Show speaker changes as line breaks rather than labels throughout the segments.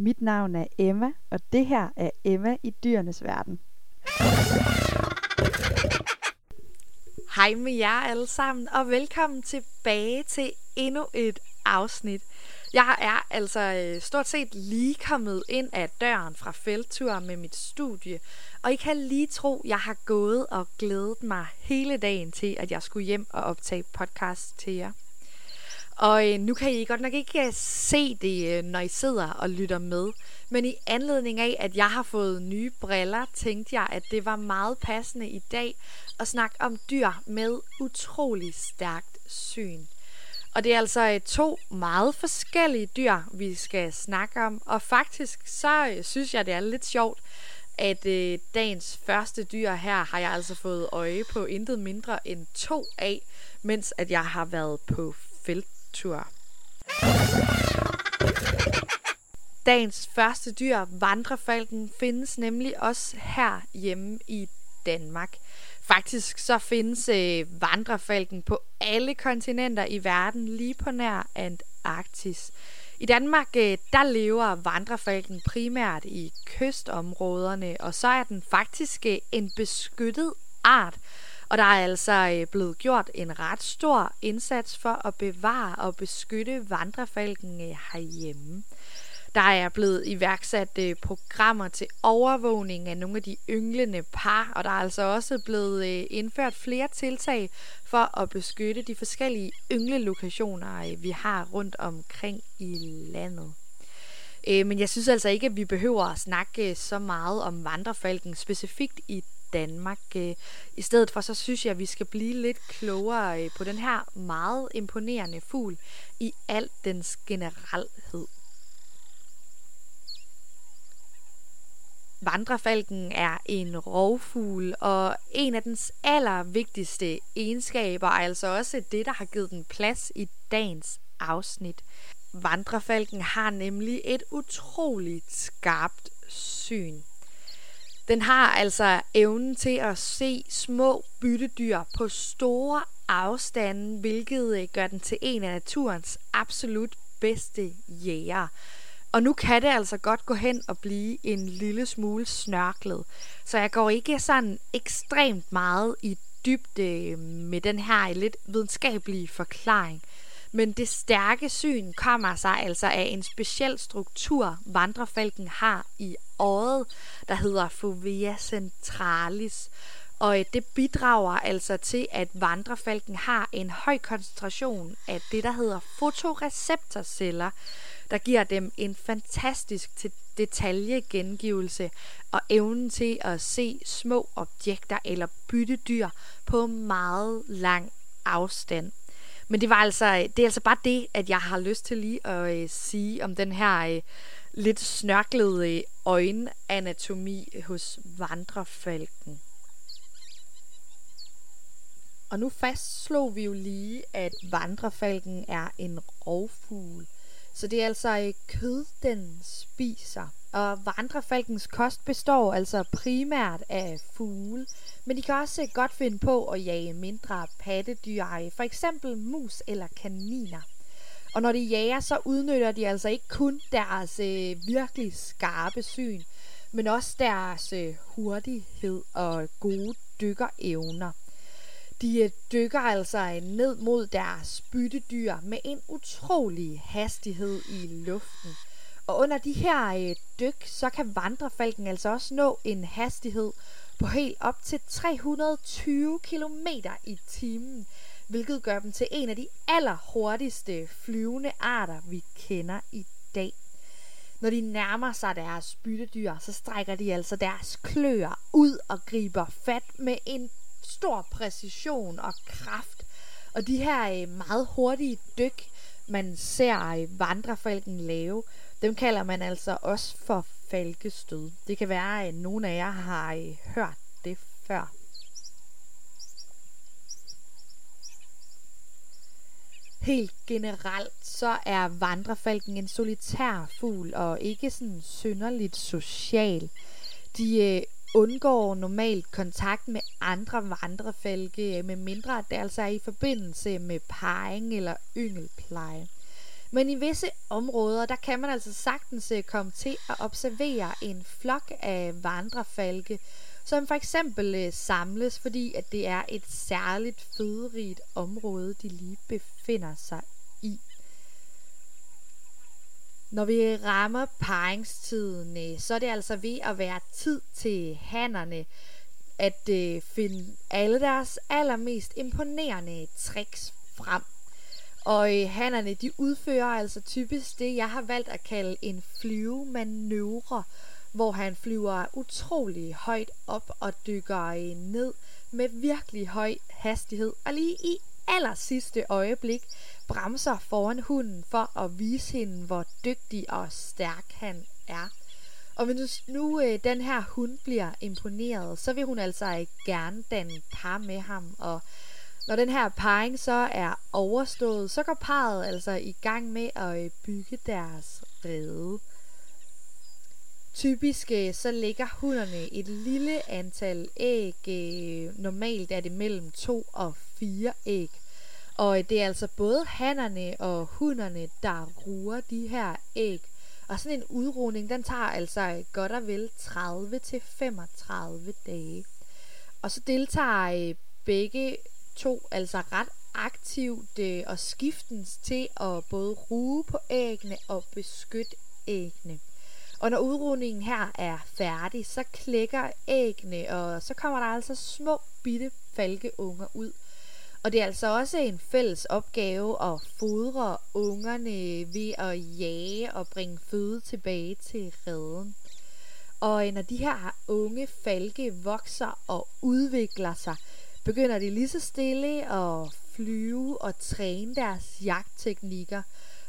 Mit navn er Emma, og det her er Emma i dyrenes verden.
Hej med jer alle sammen, og velkommen tilbage til endnu et afsnit. Jeg er altså øh, stort set lige kommet ind af døren fra felttur med mit studie, og I kan lige tro, jeg har gået og glædet mig hele dagen til, at jeg skulle hjem og optage podcast til jer. Og øh, nu kan I godt nok ikke øh, se det, øh, når I sidder og lytter med. Men i anledning af, at jeg har fået nye briller, tænkte jeg, at det var meget passende i dag at snakke om dyr med utrolig stærkt syn. Og det er altså øh, to meget forskellige dyr, vi skal snakke om. Og faktisk så synes jeg, det er lidt sjovt, at øh, dagens første dyr her har jeg altså fået øje på intet mindre end to af, mens at jeg har været på felt tur. Dagens første dyr, vandrefalken, findes nemlig også her hjemme i Danmark. Faktisk så findes øh, vandrefalken på alle kontinenter i verden, lige på nær Antarktis. I Danmark øh, der lever vandrefalken primært i kystområderne, og så er den faktisk øh, en beskyttet art, og der er altså øh, blevet gjort en ret stor indsats for at bevare og beskytte vandrefalken øh, herhjemme. Der er blevet iværksat øh, programmer til overvågning af nogle af de ynglende par, og der er altså også blevet øh, indført flere tiltag for at beskytte de forskellige ynglelokationer, vi har rundt omkring i landet. Men jeg synes altså ikke, at vi behøver at snakke så meget om vandrefalken specifikt i Danmark. Øh, I stedet for, så synes jeg, at vi skal blive lidt klogere øh, på den her meget imponerende fugl i al dens generalhed. Vandrefalken er en rovfugl, og en af dens allervigtigste egenskaber er altså også det, der har givet den plads i dagens afsnit. Vandrefalken har nemlig et utroligt skarpt syn. Den har altså evnen til at se små byttedyr på store afstande, hvilket øh, gør den til en af naturens absolut bedste jæger. Og nu kan det altså godt gå hen og blive en lille smule snørklet. Så jeg går ikke sådan ekstremt meget i dybde øh, med den her lidt videnskabelige forklaring. Men det stærke syn kommer sig altså af en speciel struktur, vandrefalken har i øjet, der hedder fovea centralis. Og øh, det bidrager altså til, at vandrefalken har en høj koncentration af det, der hedder fotoreceptorceller, der giver dem en fantastisk detaljegengivelse og evnen til at se små objekter eller byttedyr på meget lang afstand. Men det var altså, det er altså bare det, at jeg har lyst til lige at øh, sige om den her øh, lidt snørklede øh, øjenanatomi hos vandrefalken. Og nu fastslog vi jo lige, at vandrefalken er en rovfugl. Så det er altså øh, kød, den spiser. Og vandrefalkens kost består altså primært af fugle, men de kan også godt finde på at jage mindre pattedyr, for eksempel mus eller kaniner. Og når de jager, så udnytter de altså ikke kun deres øh, virkelig skarpe syn, men også deres øh, hurtighed og gode dykkerevner. De øh, dykker altså øh, ned mod deres byttedyr med en utrolig hastighed i luften. Og under de her øh, dyk, så kan vandrefalken altså også nå en hastighed på helt op til 320 km i timen, hvilket gør dem til en af de allerhurtigste flyvende arter, vi kender i dag. Når de nærmer sig deres byttedyr, så strækker de altså deres kløer ud og griber fat med en stor præcision og kraft. Og de her øh, meget hurtige dyk, man ser øh, vandrefalken lave, dem kalder man altså også for falkestød. Det kan være, at nogle af jer har øh, hørt det før. Helt generelt så er vandrefalken en solitær fugl og ikke sådan synderligt social. De øh, undgår normalt kontakt med andre vandrefalke, øh, med mindre at det altså er i forbindelse med parring eller yngelpleje. Men i visse områder, der kan man altså sagtens øh, komme til at observere en flok af vandrefalke, som for eksempel øh, samles, fordi at det er et særligt føderigt område, de lige befinder sig i. Når vi rammer paringstiden, øh, så er det altså ved at være tid til hannerne at finde alle deres allermest imponerende tricks frem. Og øh, hannerne, de udfører altså typisk det, jeg har valgt at kalde en flyvemanøvre, hvor han flyver utrolig højt op og dykker øh, ned med virkelig høj hastighed. Og lige i aller sidste øjeblik bremser foran hunden for at vise hende, hvor dygtig og stærk han er. Og hvis nu øh, den her hund bliver imponeret, så vil hun altså øh, gerne danne par med ham. Og når den her parring så er overstået, så går parret altså i gang med at øh, bygge deres rede. Typisk øh, så lægger hunderne et lille antal æg. Øh, normalt er det mellem to og fire æg. Og det er altså både hannerne og hunderne, der ruer de her æg. Og sådan en udrugning, den tager altså godt og vel 30 til 35 dage. Og så deltager begge to altså ret aktivt øh, og skiftens til at både ruge på æggene og beskytte æggene. Og når udrundingen her er færdig, så klækker æggene, og så kommer der altså små bitte falkeunger ud. Og det er altså også en fælles opgave at fodre ungerne ved at jage og bringe føde tilbage til redden. Og øh, når de her unge falke vokser og udvikler sig, begynder de lige så stille at flyve og træne deres jagtteknikker.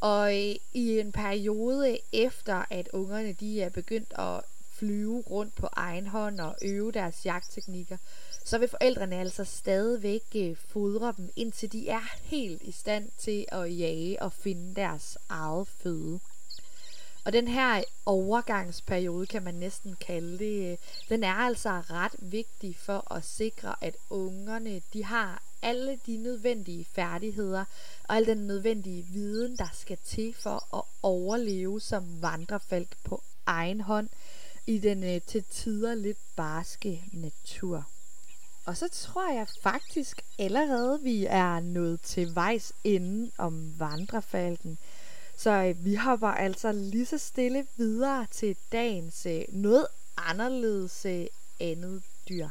Og øh, i en periode efter, at ungerne de er begyndt at flyve rundt på egen hånd og øve deres jagtteknikker, så vil forældrene altså stadigvæk øh, fodre dem, indtil de er helt i stand til at jage og finde deres eget føde. Og den her overgangsperiode, kan man næsten kalde det, øh, den er altså ret vigtig for at sikre, at ungerne de har alle de nødvendige færdigheder og al den nødvendige viden, der skal til for at overleve som vandrefalk på egen hånd i den øh, til tider lidt barske natur. Og så tror jeg faktisk allerede, vi er nået til vejs ende om vandrefalken. Så øh, vi hopper altså lige så stille videre til dagens øh, noget anderledes øh, andet dyr.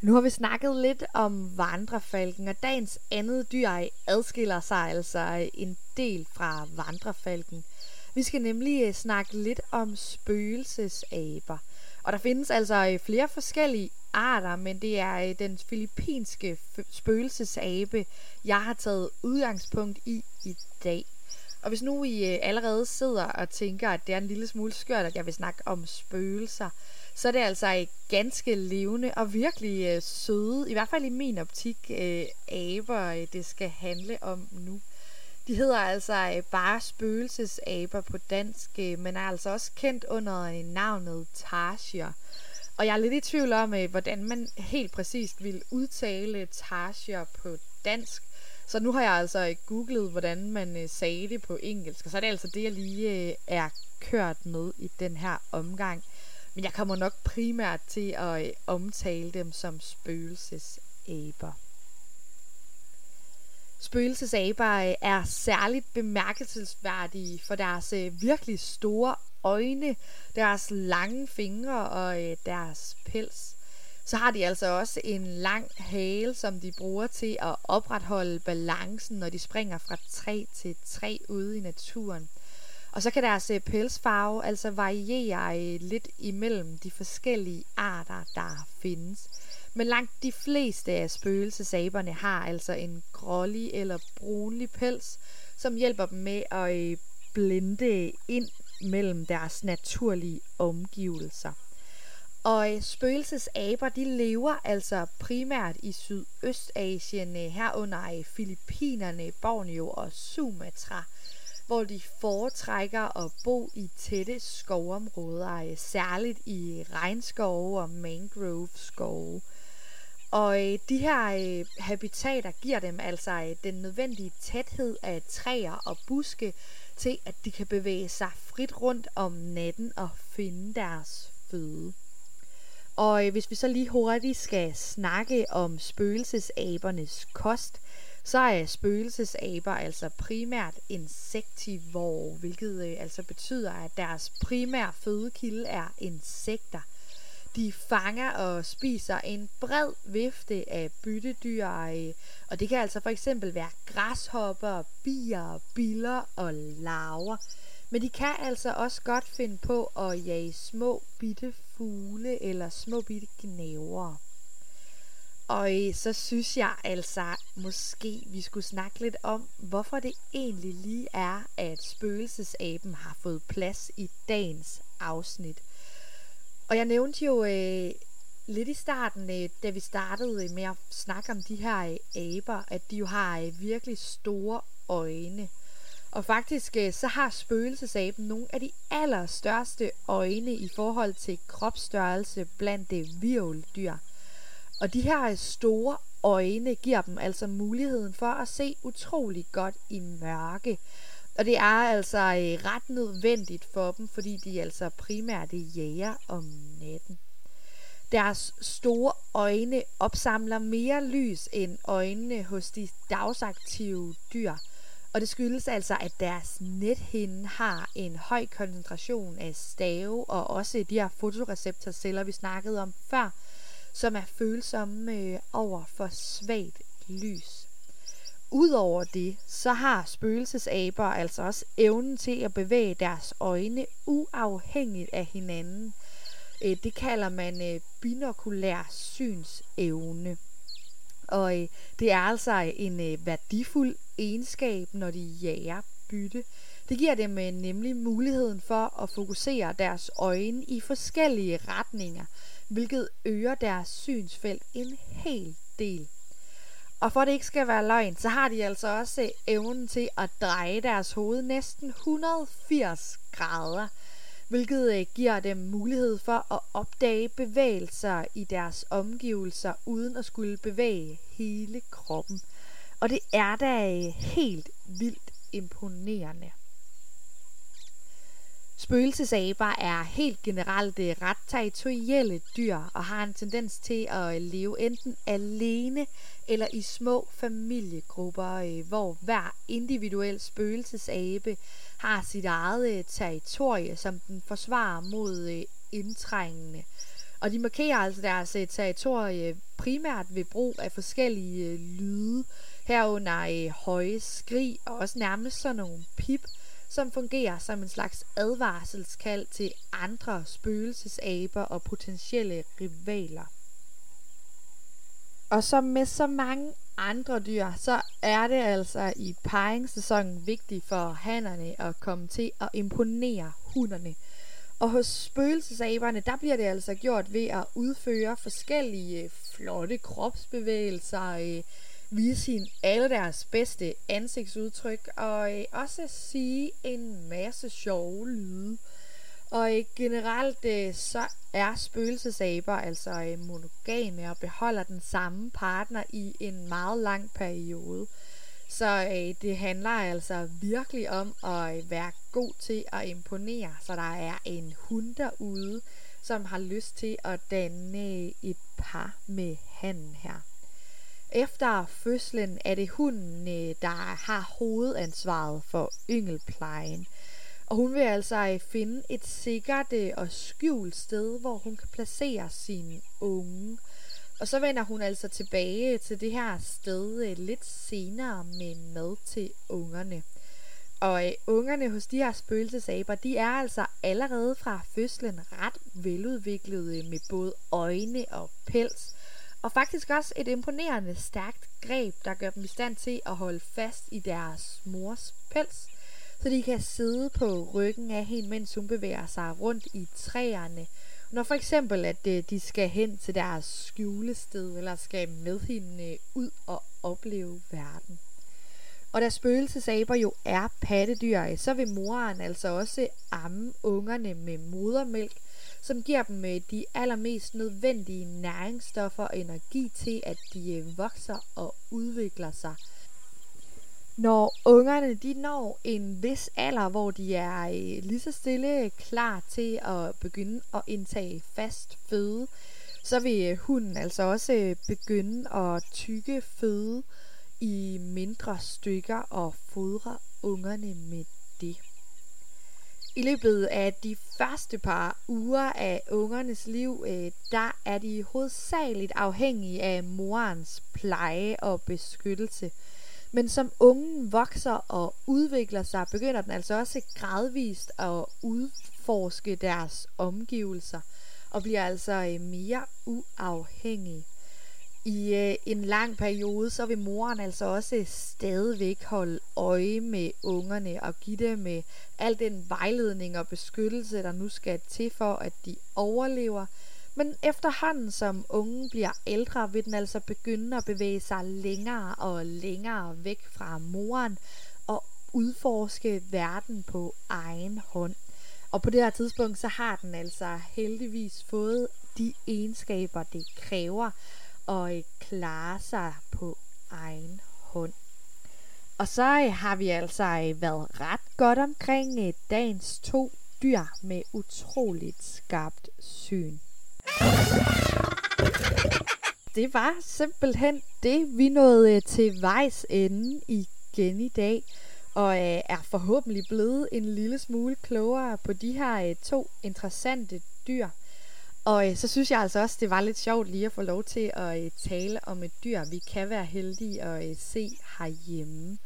Nu har vi snakket lidt om vandrefalken, og dagens andet dyr adskiller sig altså øh, en del fra vandrefalken. Vi skal nemlig øh, snakke lidt om spøgelsesaber. Og der findes altså øh, flere forskellige arter, men det er øh, den filippinske spøgelsesabe, jeg har taget udgangspunkt i i dag. Og hvis nu I øh, allerede sidder og tænker, at det er en lille smule skørt, at jeg vil snakke om spøgelser, så er det altså øh, ganske levende og virkelig søde, i hvert fald i min optik, aber, det skal handle om nu. De hedder altså bare spøgelsesaber på dansk, men er altså også kendt under navnet Tarsier. Og jeg er lidt i tvivl om, øh, hvordan man helt præcist vil udtale Tarsier på dansk. Så nu har jeg altså øh, googlet, hvordan man øh, sagde det på engelsk, og så er det altså det, jeg lige er kørt med i den her omgang. Men jeg kommer nok primært til at omtale dem som spøgelsesaber. Spøgelsesaber er særligt bemærkelsesværdige for deres virkelig store øjne, deres lange fingre og øh, deres pels. Så har de altså også en lang hale, som de bruger til at opretholde balancen, når de springer fra træ til træ ude i naturen. Og så kan deres øh, pelsfarve altså variere øh, lidt imellem de forskellige arter, der findes. Men langt de fleste af spøgelsesaberne har altså en grålig eller brunlig pels, som hjælper dem med at øh, blende ind mellem deres naturlige omgivelser. Og spøgelsesaber, de lever altså primært i Sydøstasien, øh, herunder herunder Filippinerne, Borneo og Sumatra, hvor de foretrækker at bo i tætte skovområder, øh, særligt i regnskove og mangrove skove. Og øh, de her habitater giver dem altså den nødvendige tæthed af træer og buske til, at de kan bevæge sig frit rundt om natten og finde deres føde. Og øh, hvis vi så lige hurtigt skal snakke om spøgelsesabernes kost, så er spøgelsesaber altså primært insektivore, hvilket øh, altså betyder, at deres primære fødekilde er insekter. De fanger og spiser en bred vifte af byttedyr, øh, og det kan altså for eksempel være græshopper, bier, biller og larver. Men de kan altså også godt finde på at jage små bitte fugle eller små bitte gnavere. Og øh, så synes jeg altså, måske vi skulle snakke lidt om, hvorfor det egentlig lige er, at spøgelsesaben har fået plads i dagens afsnit. Og jeg nævnte jo øh, lidt i starten, øh, da vi startede øh, med at snakke om de her øh, aber, at de jo har øh, virkelig store øjne. Og faktisk øh, så har spøgelsesaben nogle af de allerstørste øjne i forhold til kropsstørrelse blandt øh, det virveldyr. Og de her øh, store øjne giver dem altså muligheden for at se utrolig godt i mørke. Og det er altså øh, ret nødvendigt for dem, fordi de altså primært jæger om natten. Deres store øjne opsamler mere lys end øjnene hos de dagsaktive dyr. Og det skyldes altså, at deres nethinde har en høj koncentration af stave og også de her fotoreceptorceller, vi snakkede om før, som er følsomme øh, over for svagt lys. Udover det, så har spøgelsesaber altså også evnen til at bevæge deres øjne uafhængigt af hinanden. Øh, det kalder man øh, binokulær synsevne. Og øh, det er altså en værdifuld egenskab, når de jager bytte. Det giver dem nemlig muligheden for at fokusere deres øjne i forskellige retninger, hvilket øger deres synsfelt en hel del. Og for at det ikke skal være løgn, så har de altså også evnen til at dreje deres hoved næsten 180 grader, hvilket øh, giver dem mulighed for at opdage bevægelser i deres omgivelser uden at skulle bevæge hele kroppen. Og det er da øh, helt vildt imponerende. Spøgelsesaber er helt generelt ret territorielle dyr og har en tendens til at leve enten alene eller i små familiegrupper, øh, hvor hver individuel spøgelsesabe har sit eget øh, territorie, som den forsvarer mod øh, indtrængende. Og de markerer altså deres territorie primært ved brug af forskellige lyde, herunder høje skrig og også nærmest sådan nogle pip, som fungerer som en slags advarselskald til andre spøgelsesaber og potentielle rivaler. Og som med så mange andre dyr, så er det altså i paringssæsonen vigtigt for hannerne at komme til at imponere hunderne. Og hos spøgelsesaberne, der bliver det altså gjort ved at udføre forskellige flotte kropsbevægelser, øh, vise hende alle deres bedste ansigtsudtryk, og øh, også sige en masse sjove lyde. Og øh, generelt øh, så er spøgelsesaber altså øh, monogame og beholder den samme partner i en meget lang periode. Så øh, det handler altså virkelig om at øh, være god til at imponere, så der er en hund derude, som har lyst til at danne øh, et par med han her. Efter fødslen er det hunden, der har hovedansvaret for yngelplejen. Og hun vil altså øh, finde et sikkert øh, og skjult sted, hvor hun kan placere sine unge. Og så vender hun altså tilbage til det her sted øh, lidt senere med mad til ungerne. Og øh, ungerne hos de her spøgelsesaber, de er altså allerede fra fødslen ret veludviklede med både øjne og pels. Og faktisk også et imponerende stærkt greb, der gør dem i stand til at holde fast i deres mors pels, så de kan sidde på ryggen af hende, mens hun bevæger sig rundt i træerne. Når for eksempel, at øh, de skal hen til deres skjulested, eller skal med hende øh, ud og opleve verden. Og da spøgelsesaber jo er pattedyr, så vil moren altså også amme ungerne med modermælk, som giver dem øh, de allermest nødvendige næringsstoffer og energi til, at de øh, vokser og udvikler sig. Når ungerne de når en vis alder, hvor de er øh, lige så stille klar til at begynde at indtage fast føde, så vil hunden altså også begynde at tykke føde i mindre stykker og fodre ungerne med det. I løbet af de første par uger af ungernes liv, øh, der er de hovedsageligt afhængige af morens pleje og beskyttelse. Men som ungen vokser og udvikler sig, begynder den altså også gradvist at udforske deres omgivelser og bliver altså øh, mere uafhængig i øh, en lang periode, så vil moren altså også øh, stadigvæk holde øje med ungerne og give dem med al den vejledning og beskyttelse, der nu skal til for, at de overlever. Men efterhånden som ungen bliver ældre, vil den altså begynde at bevæge sig længere og længere væk fra moren og udforske verden på egen hånd. Og på det her tidspunkt, så har den altså heldigvis fået de egenskaber, det kræver og øh, klare sig på egen hånd. Og så øh, har vi altså øh, været ret godt omkring øh, dagens to dyr med utroligt skarpt syn. Det var simpelthen det, vi nåede øh, til vejs ende igen i dag, og øh, er forhåbentlig blevet en lille smule klogere på de her to interessante dyr. Og øh, så synes jeg altså også, det var lidt sjovt lige at få lov til at øh, tale om et dyr, vi kan være heldige at øh, se herhjemme.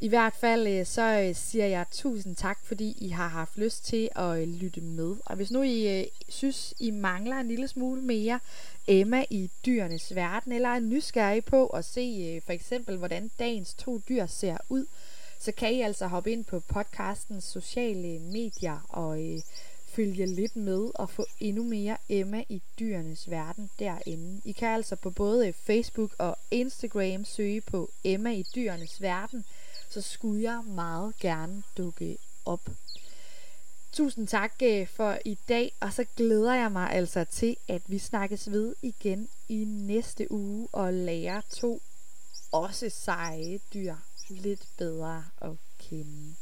I hvert fald øh, så øh, siger jeg tusind tak, fordi I har haft lyst til at øh, lytte med. Og hvis nu I øh, synes, I mangler en lille smule mere Emma i dyrenes verden, eller er nysgerrige på at se øh, for eksempel, hvordan dagens to dyr ser ud, så kan I altså hoppe ind på podcastens sociale medier og øh, følge lidt med og få endnu mere Emma i dyrenes verden derinde. I kan altså på både Facebook og Instagram søge på Emma i dyrenes verden, så skulle jeg meget gerne dukke op. Tusind tak øh, for i dag, og så glæder jeg mig altså til, at vi snakkes ved igen i næste uge og lærer to også seje dyr lidt bedre at kende.